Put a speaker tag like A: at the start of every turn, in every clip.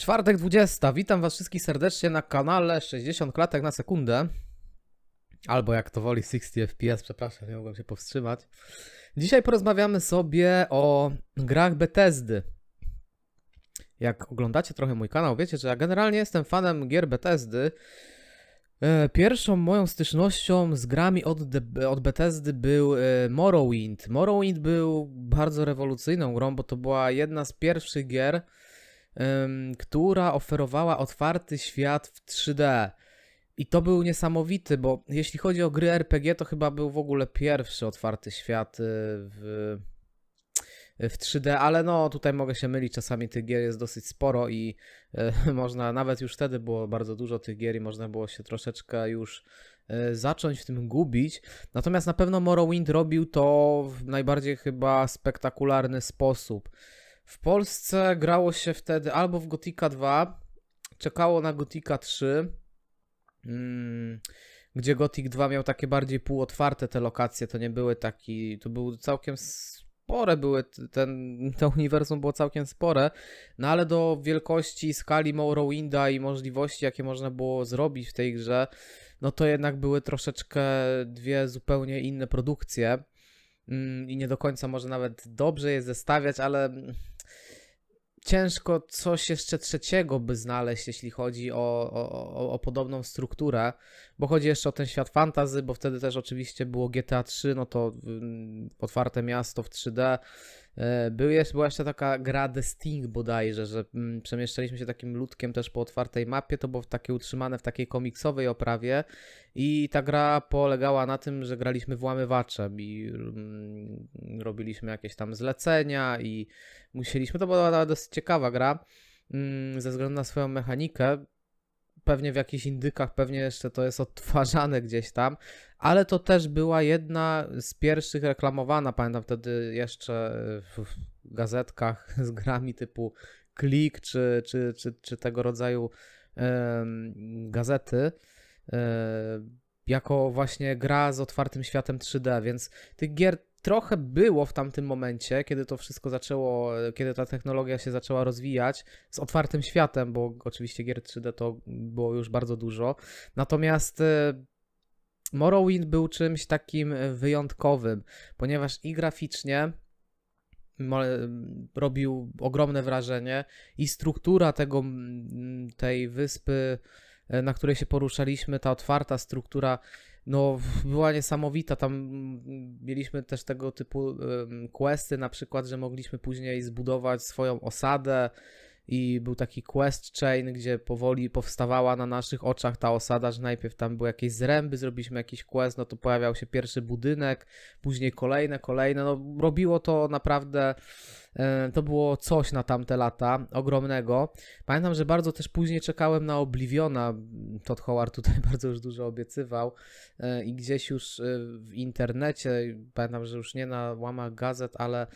A: Czwartek 20. Witam Was wszystkich serdecznie na kanale 60 klatek na sekundę. Albo jak to woli 60 FPS, przepraszam, nie mogłem się powstrzymać. Dzisiaj porozmawiamy sobie o grach Bethesdy. Jak oglądacie trochę mój kanał, wiecie, że ja generalnie jestem fanem gier Bethesdy. E, Pierwszą moją stycznością z grami od, od Bethesdy był e, Morrowind. Morrowind był bardzo rewolucyjną grą, bo to była jedna z pierwszych gier, która oferowała otwarty świat w 3D. I to był niesamowity, bo jeśli chodzi o gry RPG, to chyba był w ogóle pierwszy otwarty świat y, w, w 3D, ale no tutaj mogę się mylić, czasami tych gier jest dosyć sporo i e, można, nawet już wtedy było bardzo dużo tych gier i można było się troszeczkę już e, zacząć w tym gubić. Natomiast na pewno Morrowind robił to w najbardziej chyba spektakularny sposób. W Polsce grało się wtedy albo w Gotika 2, czekało na Gotika 3, mm, gdzie Gothic 2 miał takie bardziej półotwarte te lokacje, to nie były taki, to były całkiem spore były, ten, to uniwersum było całkiem spore, no ale do wielkości, skali Morrowinda i możliwości, jakie można było zrobić w tej grze, no to jednak były troszeczkę dwie zupełnie inne produkcje mm, i nie do końca może nawet dobrze je zestawiać, ale mm, ciężko coś jeszcze trzeciego by znaleźć, jeśli chodzi o, o, o, podobną strukturę, bo chodzi jeszcze o ten świat fantazy, bo wtedy też oczywiście było GTA 3, no to mm, otwarte miasto w 3D. E, Był jeszcze, była jeszcze taka gra The Sting bodajże, że mm, przemieszczaliśmy się takim ludkiem też po otwartej mapie, to było takie utrzymane w takiej komiksowej oprawie i ta gra polegała na tym, że graliśmy włamywaczem i mm, robiliśmy jakieś tam zlecenia i musieliśmy, to była dosyć ciekawa gra mm, ze względu na swoją mechanikę, pewnie w jakichś indykach, pewnie jeszcze to jest odtwarzane gdzieś tam, ale to też była jedna z pierwszych reklamowana, pamiętam wtedy jeszcze w gazetkach z grami typu Klik czy, czy, czy, czy tego rodzaju gazety, e, jako właśnie gra z otwartym światem 3D, więc tych gier trochę było w tamtym momencie, kiedy to wszystko zaczęło, kiedy ta technologia się zaczęła rozwijać z otwartym światem, bo oczywiście gier 3D to było już bardzo dużo. Natomiast e, Morrowind był czymś takim e, wyjątkowym, ponieważ i graficznie mo- robił ogromne wrażenie i struktura tego, tej wyspy, e, na której się poruszaliśmy, ta otwarta struktura, no była niesamowita. Tam mm, mieliśmy też tego typu questy, na przykład, że mogliśmy później zbudować swoją osadę i był taki quest chain, gdzie powoli powstawała na naszych oczach ta osada, że najpierw tam były jakieś zręby, zrobiliśmy jakiś quest, no to pojawiał się pierwszy budynek, później kolejne, kolejne, no robiło to naprawdę, e, to było coś na tamte lata, ogromnego. Pamiętam, że bardzo też później czekałem na Obliviona, Todd Howard tutaj bardzo już dużo obiecywał e, i gdzieś już e, w internecie, pamiętam, że już nie na łamach gazet, ale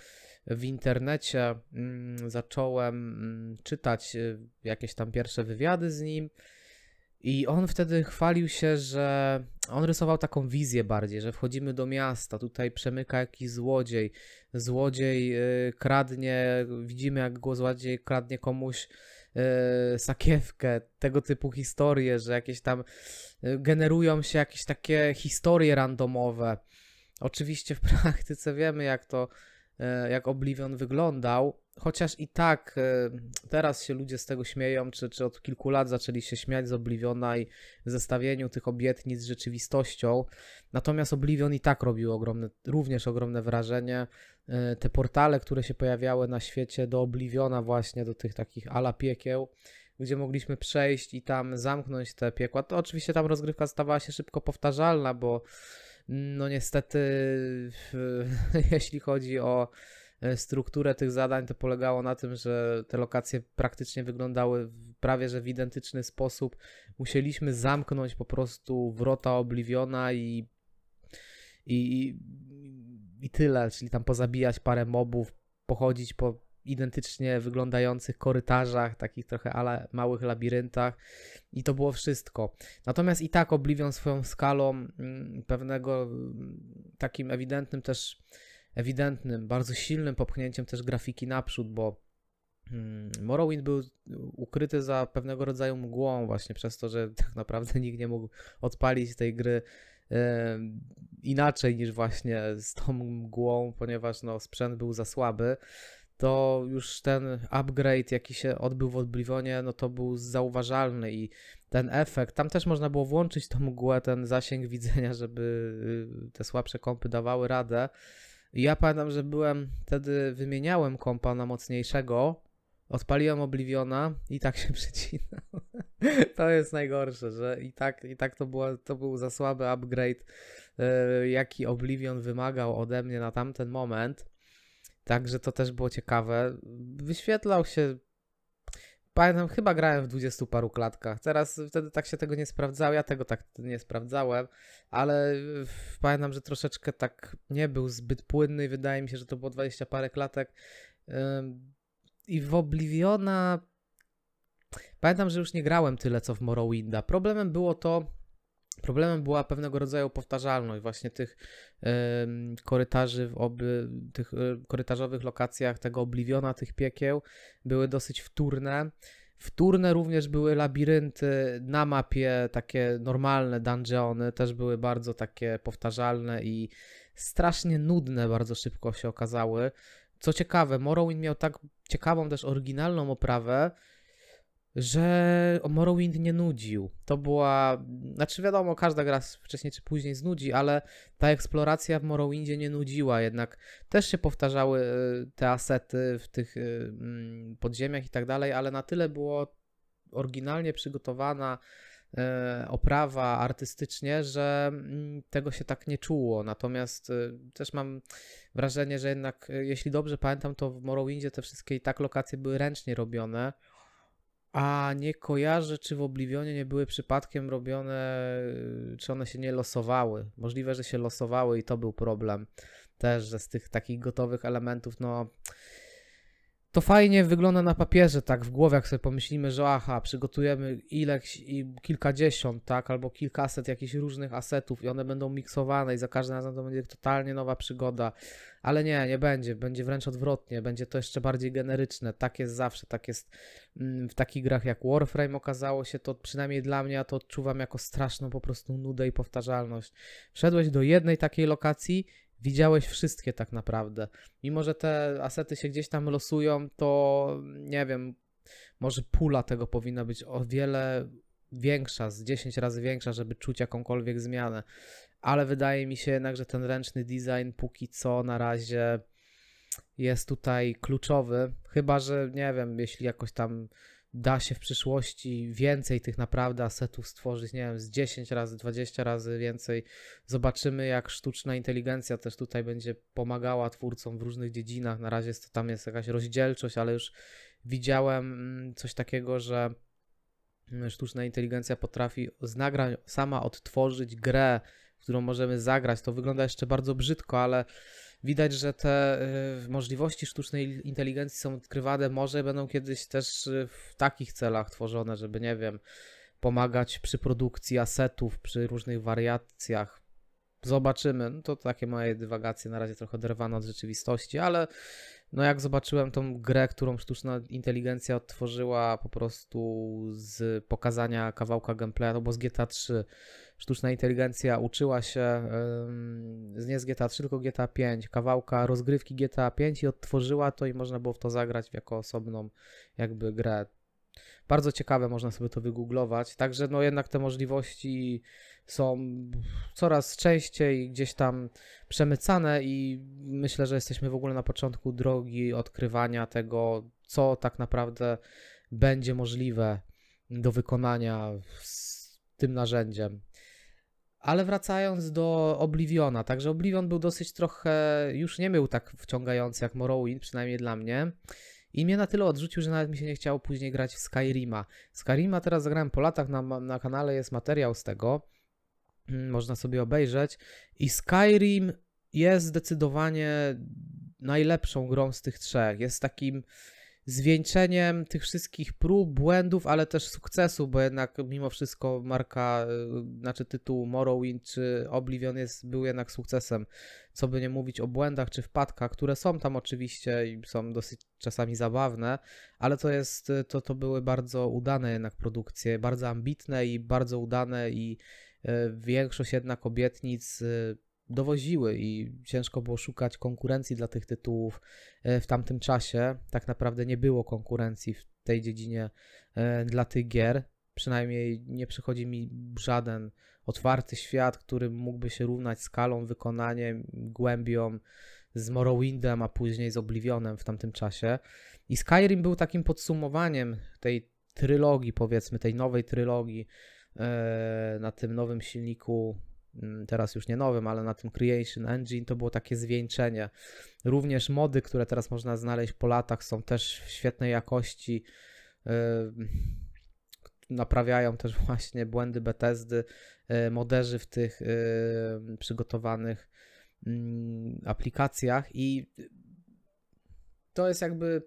A: w internecie mm, zacząłem mm, czytać y, jakieś tam pierwsze wywiady z nim. I on wtedy chwalił się, że on rysował taką wizję bardziej, że wchodzimy do miasta, tutaj przemyka jakiś złodziej, złodziej y, kradnie, widzimy jak go złodziej kradnie komuś y, sakiewkę, tego typu historie, że jakieś tam generują się jakieś takie historie randomowe. Oczywiście w praktyce wiemy jak to jak Oblivion wyglądał, chociaż i tak e, teraz się ludzie z tego śmieją, czy, czy od kilku lat zaczęli się śmiać z Obliviona i zestawieniu tych obietnic z rzeczywistością. Natomiast Oblivion i tak robił ogromne, również ogromne wrażenie. E, Te portale, które się pojawiały na świecie do Obliviona właśnie, do tych takich ala piekieł, gdzie mogliśmy przejść i tam zamknąć te piekła, to oczywiście tam rozgrywka stawała się szybko powtarzalna, bo no niestety, jeśli chodzi o e, strukturę tych zadań, to polegało na tym, że te lokacje praktycznie wyglądały prawie że w identyczny sposób. Musieliśmy zamknąć po prostu wrota Obliviona i, i, i tyle, czyli tam pozabijać parę mobów, pochodzić po identycznie wyglądających korytarzach, takich trochę ale małych labiryntach i to było wszystko. Natomiast i tak Oblivion swoją skalą mm, pewnego mm, takim ewidentnym też ewidentnym, bardzo silnym popchnięciem też grafiki naprzód, bo mm, Morrowind był ukryty za pewnego rodzaju mgłą, właśnie przez to, że tak naprawdę nikt nie mógł odpalić tej gry inaczej niż właśnie z tą mgłą, ponieważ no, sprzęt był za słaby to już ten upgrade, jaki się odbył w Oblivionie, no to był zauważalny i ten efekt, tam też można było włączyć tą mgłę, ten zasięg widzenia, żeby y, te słabsze kompy dawały radę. I ja pamiętam, że byłem, wtedy wymieniałem kompa na mocniejszego, odpaliłem Obliviona i tak się przecinał. to jest najgorsze, że i tak, i tak to, było, to był za słaby upgrade, y, jaki Oblivion wymagał ode mnie na tamten moment. Także to też było ciekawe. Wyświetlał się. Pamiętam, chyba grałem w dwudziestu paru klatkach. Teraz wtedy tak się tego nie sprawdzało. Ja tego tak nie sprawdzałem, ale pamiętam, że troszeczkę tak nie był zbyt płynny wydaje mi się, że to było 20 parę klatek. I w Obliviona pamiętam, że już nie grałem tyle co w Morrowinda. Problemem było to, Problemem była pewnego rodzaju powtarzalność właśnie tych y, korytarzy w oby, tych y, korytarzowych lokacjach tego Obliviona, tych piekieł były dosyć wtórne. Wtórne również były labirynty na mapie, takie normalne dungeony, też były bardzo takie powtarzalne i strasznie nudne bardzo szybko się okazały. Co ciekawe, Morrowind miał tak ciekawą też oryginalną oprawę, że Morrowind nie nudził. To była, znaczy wiadomo, każda gra wcześniej czy później znudzi, ale ta eksploracja w Morrowindzie nie nudziła, jednak też się powtarzały y, te asety w tych y, mm, podziemiach i tak dalej, ale na tyle było oryginalnie przygotowana y, oprawa artystycznie, że mm, tego się tak nie czuło. Natomiast też mam wrażenie, że jednak, jeśli dobrze pamiętam, to w Morrowindzie te wszystkie i tak lokacje były ręcznie robione a nie kojarzę, czy w Oblivionie nie były przypadkiem robione, y, czy one się nie losowały. Możliwe, że się losowały i to był problem też, że z tych takich gotowych elementów, no to fajnie wygląda na papierze, tak w głowie, jak sobie pomyślimy, że aha, przygotujemy ileś i kilkadziesiąt, tak, albo kilkaset jakichś różnych asetów i one będą miksowane i za każdym razem to będzie totalnie nowa przygoda, ale nie, nie będzie, będzie wręcz odwrotnie, będzie to jeszcze bardziej generyczne, tak jest zawsze, tak jest mm, w takich grach jak Warframe okazało się, to przynajmniej dla mnie ja to odczuwam jako straszną po prostu nudę i powtarzalność. Wszedłeś do jednej takiej lokacji widziałeś wszystkie tak naprawdę. Mimo, że te asety się gdzieś tam losują, to nie wiem, może pula tego powinna być o wiele większa, z 10 razy większa, żeby czuć jakąkolwiek zmianę. Ale wydaje mi się jednak, że ten ręczny design póki co na razie jest tutaj kluczowy. Chyba, że nie wiem, jeśli jakoś tam da się w przyszłości więcej tych naprawdę asetów stworzyć, nie wiem, z 10 razy, 20 razy więcej. Zobaczymy, jak sztuczna inteligencja też tutaj będzie pomagała twórcom w różnych dziedzinach. Na razie jest tam jest jakaś rozdzielczość, ale już widziałem mm, coś takiego, że mm, sztuczna inteligencja potrafi z nagrań sama odtworzyć grę, którą możemy zagrać. To wygląda jeszcze bardzo brzydko, ale widać, że te y, możliwości sztucznej inteligencji są odkrywane, może będą kiedyś też y, w takich celach tworzone, żeby, nie wiem, pomagać przy produkcji asetów, przy różnych wariacjach. Zobaczymy. No to takie moje dywagacje, na razie trochę oderwane od rzeczywistości, ale no jak zobaczyłem tą grę, którą sztuczna inteligencja odtworzyła po prostu z pokazania kawałka gameplaya, no bo z GTA 3 sztuczna inteligencja uczyła się z nie z GTA 3, tylko GTA 5, kawałka rozgrywki GTA 5 i odtworzyła to i można było w to zagrać jako osobną jakby grę. Bardzo ciekawe, można sobie to wygooglować. Także no jednak te możliwości są coraz częściej gdzieś tam przemycane i myślę, że jesteśmy w ogóle na początku drogi odkrywania tego, co tak naprawdę będzie możliwe do wykonania z tym narzędziem. Ale wracając do Obliviona, także Oblivion był dosyć trochę, już nie był tak wciągający jak Morrowind, przynajmniej dla mnie. I mnie na tyle odrzucił, że nawet mi się nie chciało później grać w Skyrima. Skyrima teraz zagrałem po latach, na, na kanale jest materiał z tego, mm, można sobie obejrzeć. I Skyrim jest zdecydowanie najlepszą grą z tych trzech. Jest takim zwieńczeniem tych wszystkich prób, błędów, ale też sukcesu, bo jednak mimo wszystko marka, y, znaczy tytuł Morrowind czy Oblivion jest, był jednak sukcesem. Co by nie mówić o błędach czy wpadkach, które są tam oczywiście i są dosyć czasami zabawne, ale to jest, to, to były bardzo udane jednak produkcje, bardzo ambitne i bardzo udane i y, większość jednak obietnic y, dowoziły i ciężko było szukać konkurencji dla tych tytułów e, w tamtym czasie. Tak naprawdę nie było konkurencji w tej dziedzinie e, dla tych gier. Przynajmniej nie przychodzi mi żaden otwarty świat, który mógłby się równać skalą, wykonaniem, głębią z Morrowindem, a później z Oblivionem w tamtym czasie. I Skyrim był takim podsumowaniem tej trylogii, powiedzmy, tej nowej trylogii e, na tym nowym silniku teraz już nie nowym, ale na tym Creation Engine to było takie zwieńczenie. Również mody, które teraz można znaleźć po latach są też w świetnej jakości. Yy, naprawiają też właśnie błędy Bethesdy, yy, moderzy w tych yy, przygotowanych mm, aplikacjach i to jest jakby,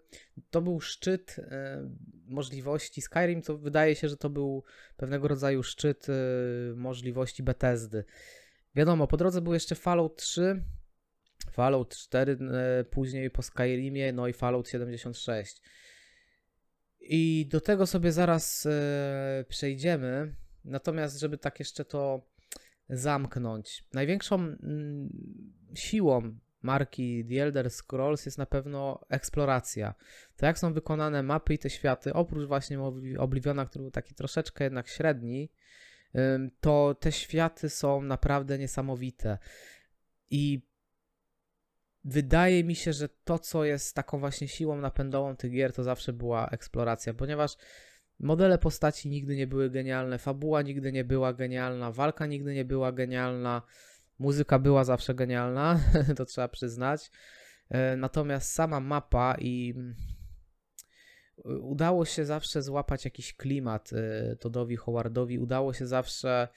A: to był szczyt e, możliwości Skyrim, to wydaje się, że to był pewnego rodzaju szczyt e, możliwości Bethesdy. Wiadomo, po drodze był jeszcze Fallout 3, Fallout 4 e, później po Skyrimie, no i Fallout 76. I do tego sobie zaraz przejdziemy. Natomiast, żeby tak jeszcze to zamknąć, największą mm, siłą marki The Elder Scrolls jest na pewno eksploracja. To jak są wykonane mapy i te światy, oprócz właśnie Obliviona, który był taki troszeczkę jednak średni, to te światy są naprawdę niesamowite. I wydaje mi się, że to, co jest taką właśnie siłą napędową tych gier, to zawsze była eksploracja, ponieważ modele postaci nigdy nie były genialne, fabuła nigdy nie była genialna, walka nigdy nie była genialna. Muzyka była zawsze genialna, to trzeba przyznać. E, natomiast sama mapa i mm, udało się zawsze złapać jakiś klimat e, Todowi Howardowi, udało się zawsze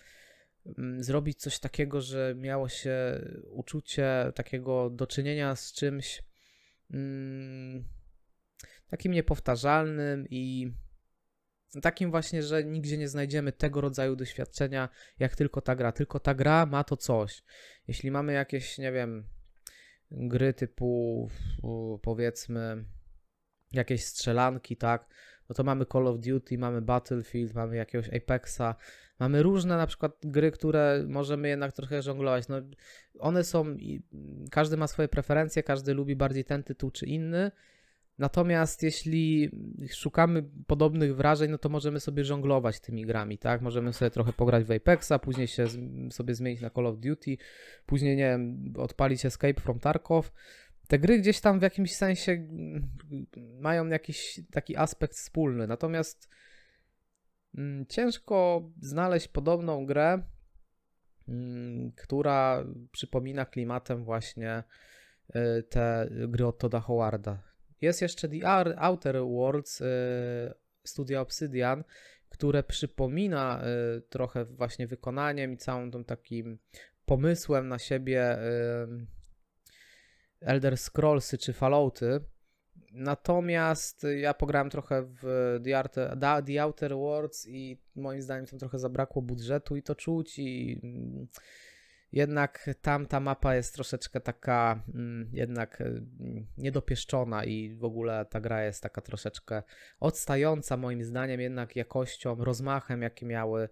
A: mm, zrobić coś takiego, że miało się uczucie takiego do czynienia z czymś mm, takim niepowtarzalnym i takim właśnie, że nigdzie nie znajdziemy tego rodzaju doświadczenia, jak tylko ta gra. Tylko ta gra ma to coś. Jeśli mamy jakieś, nie wiem, gry typu powiedzmy jakieś strzelanki, tak, no to mamy Call of Duty, mamy Battlefield, mamy jakiegoś Apexa, mamy różne na przykład gry, które możemy jednak trochę żonglować. No, one są, każdy ma swoje preferencje, każdy lubi bardziej ten tytuł czy inny, Natomiast jeśli szukamy podobnych wrażeń, no to możemy sobie żonglować tymi grami, tak? Możemy sobie trochę pograć w Apexa, później się sobie zmienić na Call of Duty, później, nie wiem, odpalić Escape from Tarkov. Te gry gdzieś tam w jakimś sensie mają jakiś taki aspekt wspólny, natomiast mm, ciężko znaleźć podobną grę, mm, która przypomina klimatem właśnie y, te gry od Toda Howarda. Jest jeszcze The Outer Worlds y, studia Obsidian, które przypomina y, trochę właśnie wykonaniem i całym tym takim pomysłem na siebie y, Elder Scrollsy czy Fallouty. Natomiast ja pograłem trochę w The Outer, The Outer Worlds i moim zdaniem tam trochę zabrakło budżetu i to czuć i mm, jednak tam ta mapa jest troszeczkę taka mm, jednak y, niedopieszczona i w ogóle ta gra jest taka troszeczkę odstająca moim zdaniem jednak jakością, rozmachem, jakie miały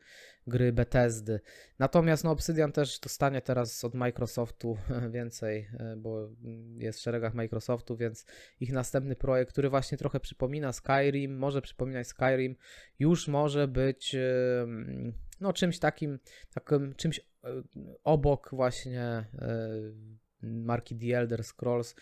A: gry Bethesdy. Natomiast no, Obsidian też dostanie teraz od Microsoftu więcej, y, bo jest w szeregach Microsoftu, więc ich następny projekt, który właśnie trochę przypomina Skyrim, może przypominać Skyrim, już może być no czymś takim, takim czymś obok właśnie e, marki The Elder Scrolls,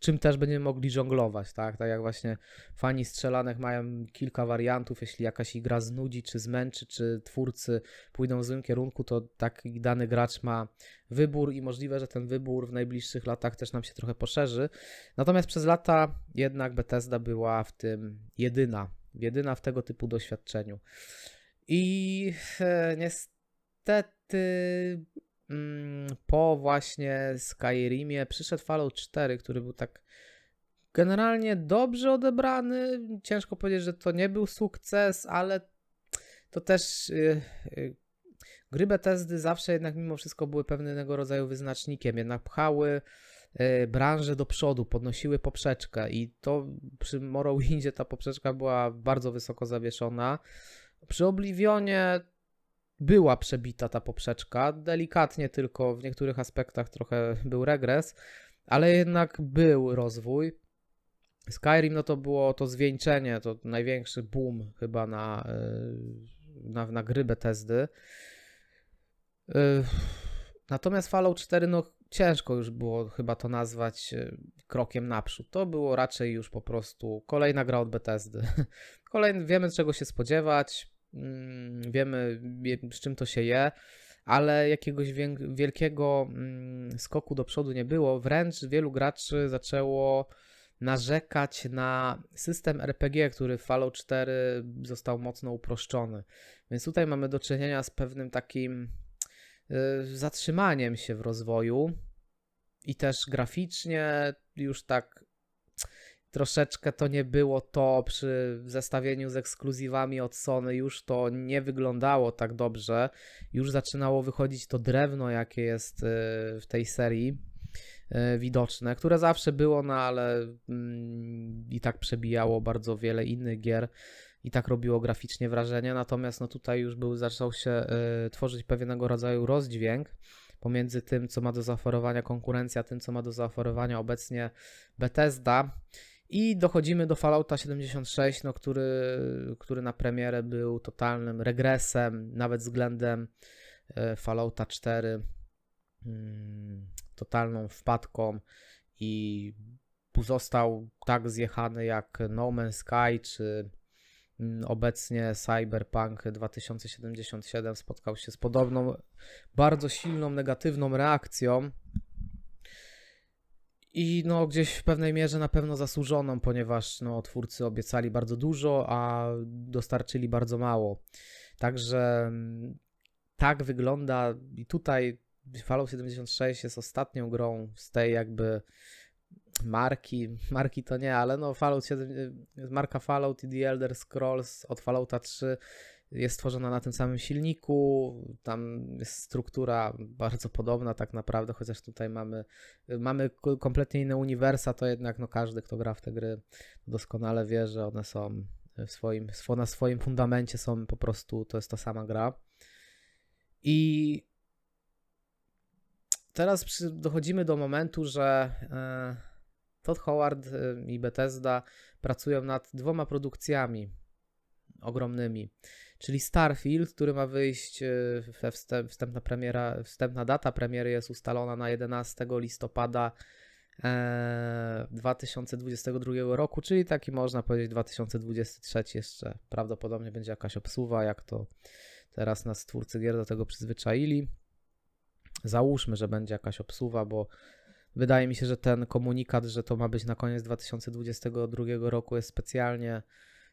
A: czym też będziemy mogli żonglować, tak? Tak jak właśnie fani strzelanek mają kilka wariantów, jeśli jakaś gra znudzi, czy zmęczy, czy twórcy pójdą w złym kierunku, to taki dany gracz ma wybór i możliwe, że ten wybór w najbliższych latach też nam się trochę poszerzy. Natomiast przez lata jednak Bethesda była w tym jedyna, jedyna w tego typu doświadczeniu. I e, niestety po właśnie Skyrimie przyszedł Fallout 4, który był tak generalnie dobrze odebrany. Ciężko powiedzieć, że to nie był sukces, ale to też yy, yy, gry Bethesdy zawsze jednak mimo wszystko były pewnego rodzaju wyznacznikiem, jednak pchały yy, branżę do przodu, podnosiły poprzeczkę i to przy Morrowindzie ta poprzeczka była bardzo wysoko zawieszona. Przy Oblivionie była przebita ta poprzeczka, delikatnie tylko w niektórych aspektach trochę był regres, ale jednak był rozwój. Skyrim no to było to zwieńczenie, to największy boom chyba na, e, na, na gry Bethesdy. E, natomiast Fallout 4 no ciężko już było chyba to nazwać e, krokiem naprzód. To było raczej już po prostu kolejna gra od Bethesdy. Kolejny, wiemy czego się spodziewać, wiemy z czym to się je, ale jakiegoś wielkiego mm, skoku do przodu nie było. Wręcz wielu graczy zaczęło narzekać na system RPG, który w Fallout 4 został mocno uproszczony. Więc tutaj mamy do czynienia z pewnym takim y, zatrzymaniem się w rozwoju i też graficznie już tak troszeczkę to nie było to przy zestawieniu z ekskluzywami od Sony, już to nie wyglądało tak dobrze, już zaczynało wychodzić to drewno, jakie jest y, w tej serii E, widoczne, które zawsze było, no ale mm, i tak przebijało bardzo wiele innych gier i tak robiło graficznie wrażenie, natomiast no tutaj już był, zaczął się y, tworzyć pewnego rodzaju rozdźwięk pomiędzy tym, co ma do zaoferowania konkurencja, tym, co ma do zaoferowania obecnie Bethesda i dochodzimy do Fallouta 76, no, który, który na premierę był totalnym regresem, nawet względem y, Fallouta 4 totalną wpadką i został tak zjechany jak No Man's Sky czy mm, obecnie Cyberpunk 2077 spotkał się z podobną, bardzo silną, negatywną reakcją. I no, gdzieś w pewnej mierze na pewno zasłużoną, ponieważ no, twórcy obiecali bardzo dużo, a dostarczyli bardzo mało. Także mm, tak wygląda i tutaj Fallout 76 jest ostatnią grą z tej jakby marki, marki to nie, ale no Fallout 7, marka Fallout i The Elder Scrolls od Fallouta 3 jest stworzona na tym samym silniku, tam jest struktura bardzo podobna tak naprawdę, chociaż tutaj mamy, mamy kompletnie inne uniwersa, to jednak no każdy, kto gra w te gry doskonale wie, że one są w swoim, na swoim fundamencie są po prostu, to jest ta sama gra. I teraz przy, dochodzimy do momentu, że e, Todd Howard e, i Bethesda pracują nad dwoma produkcjami ogromnymi, czyli Starfield, który ma wyjść e, we wstęp, wstępna premiera, wstępna data premiery jest ustalona na 11 listopada 2022 roku, czyli taki można powiedzieć 2023 jeszcze prawdopodobnie będzie jakaś obsuwa, jak to teraz nas twórcy gier do tego przyzwyczaili. Załóżmy, że będzie jakaś obsuwa, bo wydaje mi się, że ten komunikat, że to ma być na koniec 2022 roku jest specjalnie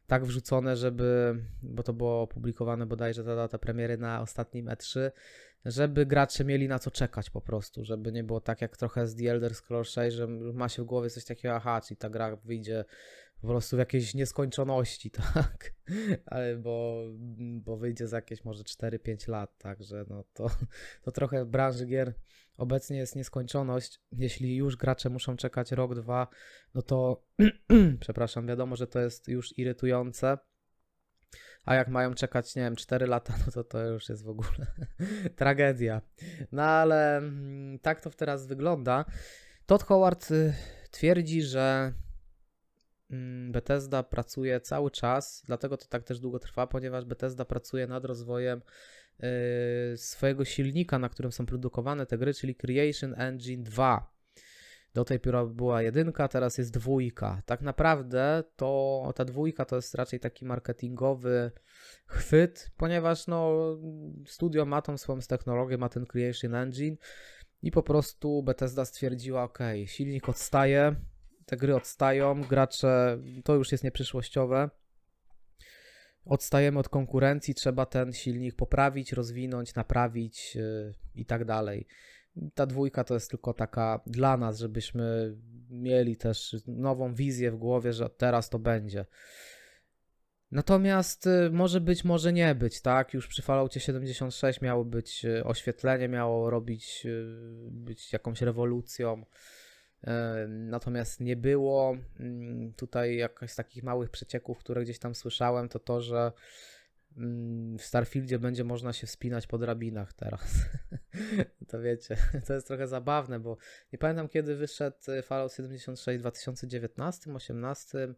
A: tak wrzucone, żeby, bo to było opublikowane bodajże ta data premiery na ostatnim E3, żeby gracze mieli na co czekać po prostu, żeby nie było tak jak trochę z The Elder Scrolls 6, że ma się w głowie coś takiego, aha, czyli ta gra wyjdzie po prostu w jakiejś nieskończoności, tak? Ale bo, bo wyjdzie za jakieś może 4-5 lat, także no to, to trochę w branży gier obecnie jest nieskończoność. Jeśli już gracze muszą czekać rok, dwa, no to przepraszam, wiadomo, że to jest już irytujące. A jak mają czekać, nie wiem, 4 lata, no to to już jest w ogóle tragedia. No ale mm, tak to teraz wygląda. Todd Howard y, twierdzi, że Bethesda pracuje cały czas, dlatego to tak też długo trwa, ponieważ Bethesda pracuje nad rozwojem yy, swojego silnika, na którym są produkowane te gry, czyli Creation Engine 2. Do tej pory była jedynka, teraz jest dwójka. Tak naprawdę to ta dwójka to jest raczej taki marketingowy chwyt, ponieważ no, studio ma tą swoją technologię, ma ten Creation Engine i po prostu Bethesda stwierdziła, ok, silnik odstaje, te gry odstają, gracze, to już jest nieprzyszłościowe. Odstajemy od konkurencji, trzeba ten silnik poprawić, rozwinąć, naprawić yy, i tak dalej. Ta dwójka to jest tylko taka dla nas, żebyśmy mieli też nową wizję w głowie, że teraz to będzie. Natomiast y, może być, może nie być, tak? Już przy Falloutie 76 miało być y, oświetlenie, miało robić, y, być jakąś rewolucją. Natomiast nie było. Mm, tutaj jakaś z takich małych przecieków, które gdzieś tam słyszałem, to to, że mm, w Starfieldzie będzie można się wspinać po drabinach teraz. to wiecie, to jest trochę zabawne, bo nie pamiętam kiedy wyszedł Fallout 76 w 2019, 2018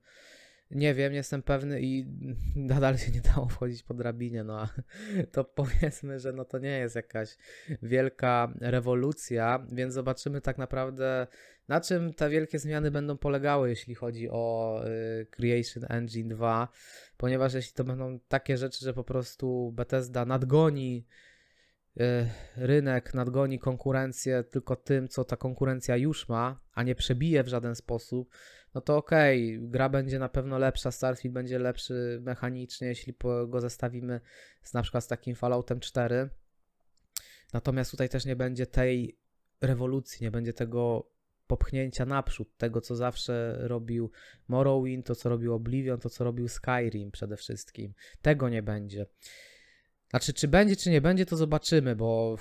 A: nie wiem, nie jestem pewny i nadal się nie dało wchodzić po drabinie, no a to powiedzmy, że no to nie jest jakaś wielka rewolucja, więc zobaczymy tak naprawdę na czym te wielkie zmiany będą polegały, jeśli chodzi o y, Creation Engine 2, ponieważ jeśli to będą takie rzeczy, że po prostu Bethesda nadgoni Y, rynek nadgoni konkurencję tylko tym, co ta konkurencja już ma, a nie przebije w żaden sposób, no to okej, okay, gra będzie na pewno lepsza, Starfield będzie lepszy mechanicznie, jeśli go zestawimy z na przykład z takim Falloutem 4. Natomiast tutaj też nie będzie tej rewolucji, nie będzie tego popchnięcia naprzód, tego co zawsze robił Morrowind, to co robił Oblivion, to co robił Skyrim przede wszystkim. Tego nie będzie. Znaczy, czy będzie, czy nie będzie, to zobaczymy, bo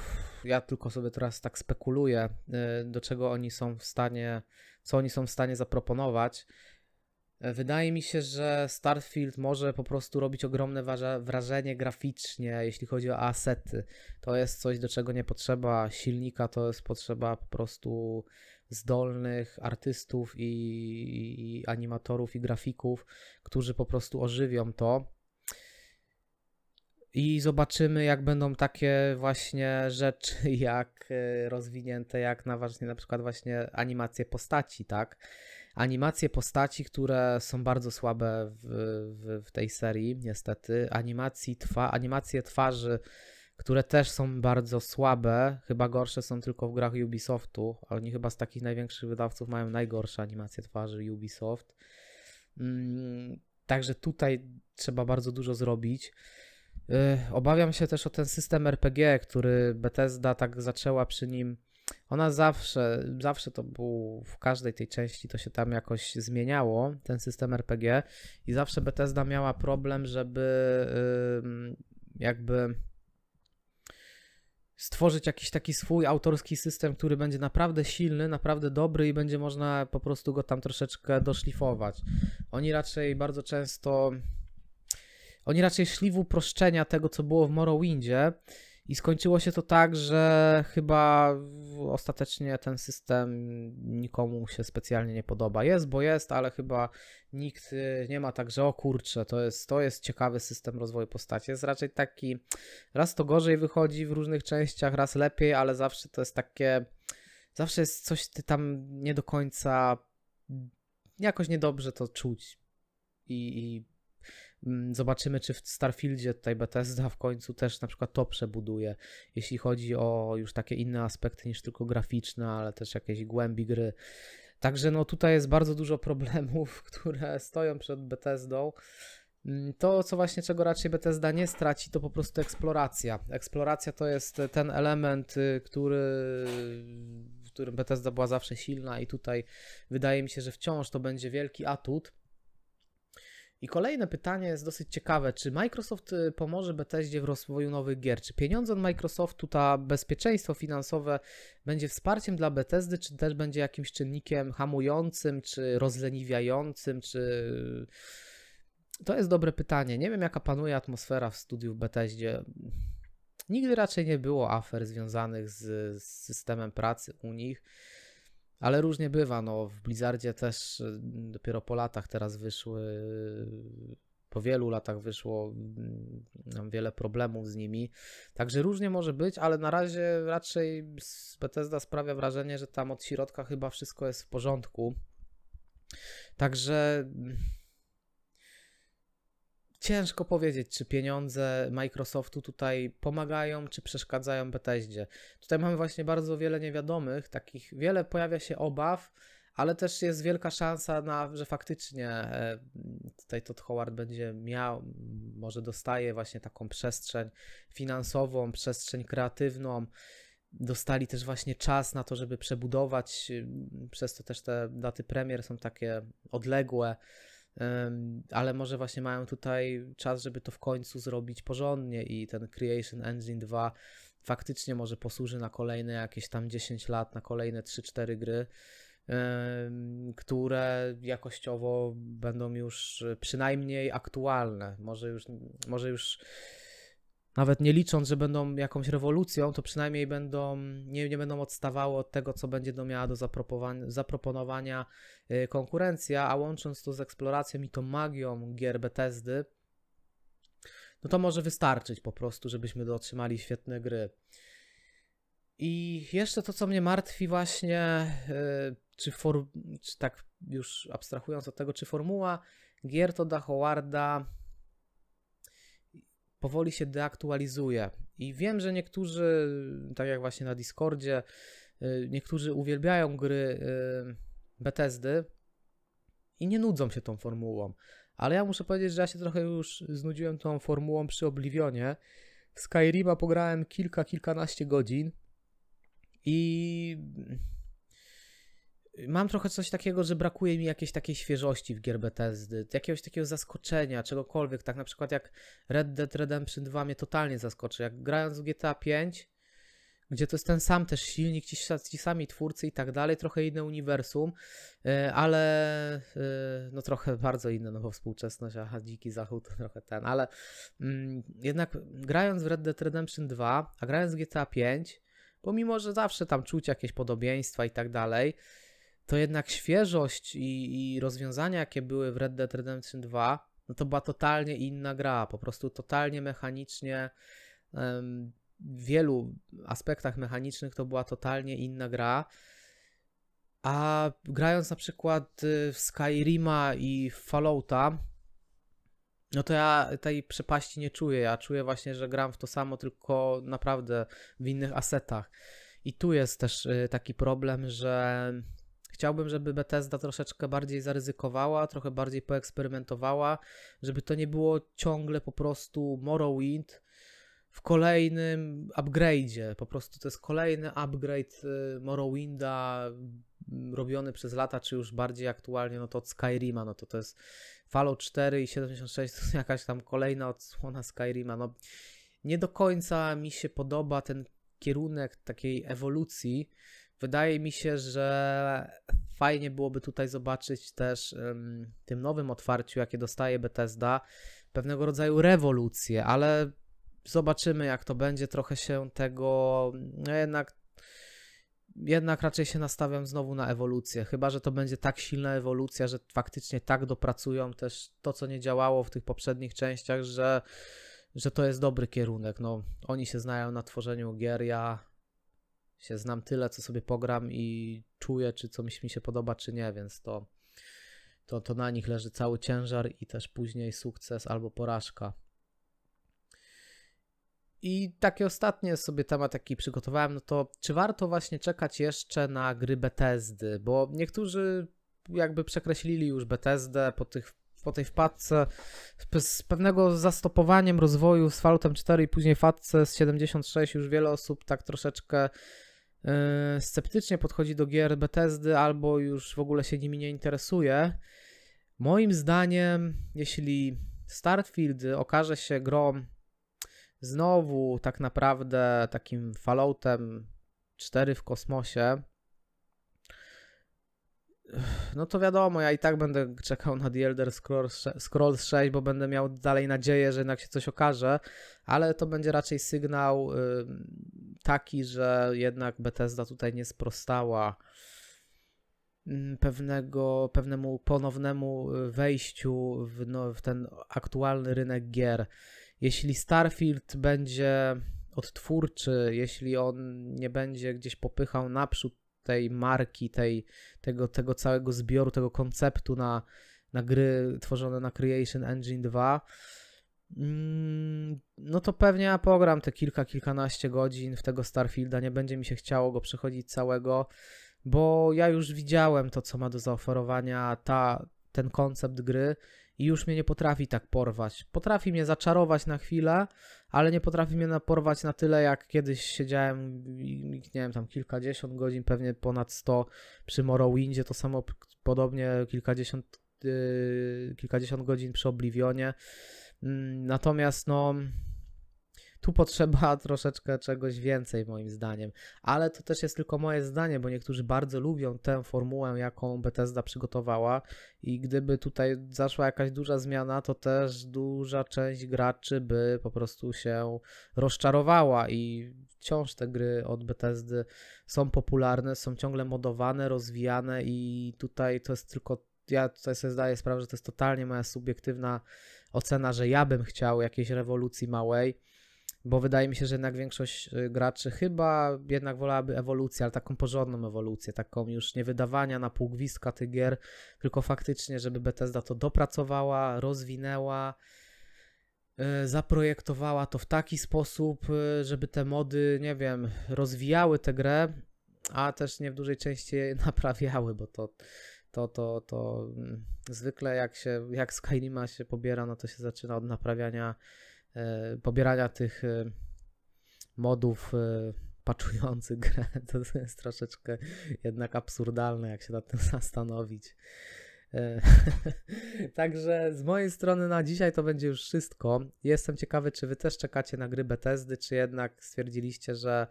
A: ja tylko sobie teraz tak spekuluję, y, do czego oni są w stanie, co oni są w stanie zaproponować. Y, wydaje mi się, że Starfield może po prostu robić ogromne wrażenie graficznie, jeśli chodzi o asety. To jest coś, do czego nie potrzeba silnika, to jest potrzeba po prostu zdolnych artystów i, i animatorów i grafików, którzy po prostu ożywią to i zobaczymy, jak będą takie właśnie rzeczy, jak e, rozwinięte, jak na właśnie na przykład właśnie animacje postaci, tak? Animacje postaci, które są bardzo słabe w, w, w tej serii, niestety. Animacji twa, animacje twarzy, które też są bardzo słabe, chyba gorsze są tylko w grach Ubisoftu. Oni chyba z takich największych wydawców mają najgorsze animacje twarzy Ubisoft. Mm, także tutaj trzeba bardzo dużo zrobić. Y, obawiam się też o ten system RPG, który Bethesda tak zaczęła przy nim. Ona zawsze, zawsze to był w każdej tej części, to się tam jakoś zmieniało, ten system RPG, i zawsze Bethesda miała problem, żeby jakby stworzyć jakiś taki swój autorski system, który będzie naprawdę silny, naprawdę dobry i będzie można po prostu go tam troszeczkę doszlifować. Oni raczej bardzo często oni raczej szli w uproszczenia tego, co było w Morrowindzie i skończyło się to tak, że chyba ostatecznie ten system nikomu się specjalnie nie podoba. Jest, bo jest, ale chyba nikt y, nie ma tak, że o kurczę, to jest, to jest ciekawy system rozwoju postaci. Jest raczej taki, raz to gorzej wychodzi w różnych częściach, raz lepiej, ale zawsze to jest takie, zawsze jest coś ty tam nie do końca, jakoś niedobrze to czuć. I, i zobaczymy, czy w Starfieldzie tutaj Bethesda w końcu też na przykład to przebuduje, jeśli chodzi o już takie inne aspekty niż tylko graficzne, ale też jakieś głębi gry. Także no tutaj jest bardzo dużo problemów, które stoją przed Bethesdą. Mm, to, co właśnie czego raczej Bethesda nie straci, to po prostu eksploracja. Eksploracja to jest ten element, y, który, w którym Bethesda była zawsze silna i tutaj wydaje mi się, że wciąż to będzie wielki atut i kolejne pytanie jest dosyć ciekawe. Czy Microsoft y, pomoże Bethesdzie w rozwoju nowych gier? Czy pieniądze od Microsoftu, ta bezpieczeństwo finansowe będzie wsparciem dla Bethesdy, czy też będzie jakimś czynnikiem hamującym, czy rozleniwiającym, czy... To jest dobre pytanie. Nie wiem, jaka panuje atmosfera w studiu w Bethesdzie. Nigdy raczej nie było afer związanych z, z systemem pracy u nich. Ale różnie bywa, no w Blizzardzie też y, dopiero po latach teraz wyszły, po wielu latach wyszło nam wiele problemów z nimi, także różnie może być, ale na razie raczej Bethesda sprawia wrażenie, że tam od środka chyba wszystko jest w porządku. Także ciężko powiedzieć, czy pieniądze Microsoftu tutaj pomagają, czy przeszkadzają Bethesdzie. Tutaj mamy właśnie bardzo wiele niewiadomych, takich wiele pojawia się obaw, ale też jest wielka szansa na, że faktycznie e, tutaj Todd Howard będzie miał, może dostaje właśnie taką przestrzeń finansową, przestrzeń kreatywną. dostali też właśnie czas na to, żeby przebudować, przez to też te daty premier są takie odległe, ale może właśnie mają tutaj czas, żeby to w końcu zrobić porządnie i ten Creation Engine 2 faktycznie może posłuży na kolejne jakieś tam 10 lat, na kolejne 3-4 gry, które jakościowo będą już przynajmniej aktualne. Może już, może już nawet nie licząc, że będą jakąś rewolucją, to przynajmniej będą, nie, nie będą odstawały od tego, co będzie do miała do zaproponowania y, konkurencja, a łącząc to z eksploracją i tą magią gier Bethesdy, no to może wystarczyć po prostu, żebyśmy otrzymali świetne gry. I jeszcze to, co mnie martwi właśnie, y, czy, for, czy tak już abstrahując od tego, czy formuła gier to da Howarda powoli się deaktualizuje. I wiem, że niektórzy, tak jak właśnie na Discordzie, y, niektórzy uwielbiają gry y, Bethesdy i nie nudzą się tą formułą. Ale ja muszę powiedzieć, że ja się trochę już znudziłem tą formułą przy Oblivionie. W Skyrima pograłem kilka, kilkanaście godzin i mam trochę coś takiego, że brakuje mi jakiejś takiej świeżości w gier Bethesdy, jakiegoś takiego zaskoczenia, czegokolwiek, tak na przykład jak Red Dead Redemption 2 mnie totalnie zaskoczy, jak grając w GTA 5, gdzie to jest ten sam też silnik, ci, ci sami twórcy i tak dalej, trochę inne uniwersum, e, ale e, no trochę bardzo inne, no bo współczesność, a dziki zachód trochę ten, ale mm, jednak grając w Red Dead Redemption 2, a grając w GTA 5, pomimo, że zawsze tam czuć jakieś podobieństwa i tak dalej, to jednak świeżość i, i rozwiązania, jakie były w Red Dead Redemption 2, no to była totalnie inna gra, po prostu totalnie mechanicznie, w wielu aspektach mechanicznych to była totalnie inna gra. A grając na przykład y, w Skyrima i w Fallouta, no to ja tej przepaści nie czuję. Ja czuję właśnie, że gram w to samo, tylko naprawdę w innych asetach. I tu jest też y, taki problem, że Chciałbym, żeby Bethesda troszeczkę bardziej zaryzykowała, trochę bardziej poeksperymentowała, żeby to nie było ciągle po prostu Morrowind w kolejnym upgrade'zie. Po prostu to jest kolejny upgrade y, Morrowinda mm, robiony przez lata, czy już bardziej aktualnie, no to od Skyrima, no to to jest Fallout 4 i 76 to jest jakaś tam kolejna odsłona Skyrima. No nie do końca mi się podoba ten kierunek takiej ewolucji, Wydaje mi się, że fajnie byłoby tutaj zobaczyć też w tym nowym otwarciu, jakie dostaje Bethesda, pewnego rodzaju rewolucję, ale zobaczymy, jak to będzie. Trochę się tego no jednak. Jednak raczej się nastawiam znowu na ewolucję. Chyba, że to będzie tak silna ewolucja, że faktycznie tak dopracują też to, co nie działało w tych poprzednich częściach, że, że to jest dobry kierunek. No, oni się znają na tworzeniu gier. Ja się znam tyle, co sobie pogram i czuję, czy coś mi się podoba, czy nie, więc to, to, to na nich leży cały ciężar i też później sukces albo porażka. I taki ostatni sobie temat, jaki przygotowałem, no to czy warto właśnie czekać jeszcze na gry Bethesdy, bo niektórzy jakby przekreślili już Bethesdę po tych po tej wpadce z pewnego zastopowaniem rozwoju z Falloutem 4 i później wpadce z 76 już wiele osób tak troszeczkę yy, sceptycznie podchodzi do gier Bethesdy albo już w ogóle się nimi nie interesuje. Moim zdaniem, jeśli Starfield okaże się grą znowu tak naprawdę takim Falloutem 4 w kosmosie, no to wiadomo, ja i tak będę czekał na The Elder Scrolls, Scrolls 6, bo będę miał dalej nadzieję, że jednak się coś okaże, ale to będzie raczej sygnał taki, że jednak Bethesda tutaj nie sprostała pewnego, pewnemu ponownemu y, wejściu w, no, w ten aktualny rynek gier. Jeśli Starfield będzie odtwórczy, jeśli on nie będzie gdzieś popychał naprzód tej marki, tej, tego, tego całego zbioru, tego konceptu na, na gry tworzone na Creation Engine 2, mm, no to pewnie ja pogram te kilka, kilkanaście godzin w tego Starfielda. Nie będzie mi się chciało go przechodzić całego, bo ja już widziałem to, co ma do zaoferowania ta, ten koncept gry i już mnie nie potrafi tak porwać. Potrafi mnie zaczarować na chwilę, ale nie potrafi mnie porwać na tyle, jak kiedyś siedziałem, nie wiem, tam kilkadziesiąt godzin, pewnie ponad 100 przy Morrowindzie, to samo podobnie kilkadziesiąt, yy, kilkadziesiąt godzin przy Oblivionie. Mm, Natomiast no, tu potrzeba troszeczkę czegoś więcej moim zdaniem. Ale to też jest tylko moje zdanie, bo niektórzy bardzo lubią tę formułę, jaką Bethesda przygotowała. I gdyby tutaj zaszła jakaś duża zmiana, to też duża część graczy by po prostu się rozczarowała. I wciąż te gry od Bethesdy są popularne, są ciągle modowane, rozwijane i tutaj to jest tylko ja tutaj sobie zdaję sprawę, że to jest totalnie moja subiektywna ocena, że ja bym chciał jakiejś rewolucji małej, bo wydaje mi się, że jednak większość y, graczy chyba jednak wolałaby ewolucję, ale taką porządną ewolucję, taką już nie wydawania na pół gwizdka tych gier, tylko faktycznie, żeby Bethesda to dopracowała, rozwinęła, y, zaprojektowała to w taki sposób, y, żeby te mody, nie wiem, rozwijały tę grę, a też nie w dużej części naprawiały, bo to to, to, to mm, zwykle jak się, jak Skyrima się pobiera, no to się zaczyna od naprawiania, pobierania tych e, modów e, patchujących grę. To jest troszeczkę jednak absurdalne, jak się nad tym zastanowić. E, Także z mojej strony na dzisiaj to będzie już wszystko. Jestem ciekawy, czy wy też czekacie na gry Bethesdy, czy jednak stwierdziliście, że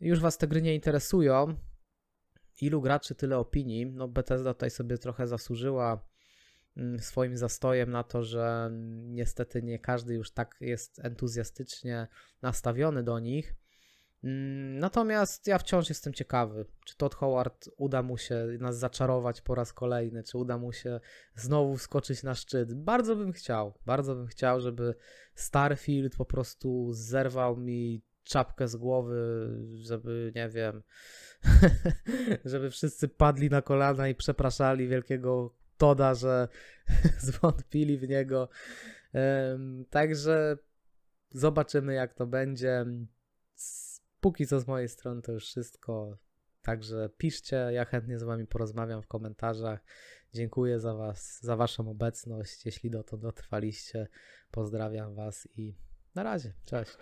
A: już was te gry nie interesują. Ilu graczy, tyle opinii. No Bethesda tutaj sobie trochę zasłużyła swoim zastojem na to, że mm, niestety nie każdy już tak jest entuzjastycznie nastawiony do nich. Mm, Natomiast ja wciąż jestem ciekawy, czy Todd Howard uda mu się nas zaczarować po raz kolejny, czy uda mu się znowu wskoczyć na szczyt. Bardzo bym chciał, bardzo bym chciał, żeby Starfield po prostu zerwał mi czapkę z głowy, żeby, nie wiem, żeby wszyscy padli na kolana i przepraszali wielkiego Toda, że zwątpili w niego. Także zobaczymy, jak to będzie. Póki co z mojej strony to już wszystko. Także piszcie, ja chętnie z wami porozmawiam w komentarzach. Dziękuję za was, za waszą obecność. Jeśli dotąd dotrwaliście, pozdrawiam was i na razie. Cześć.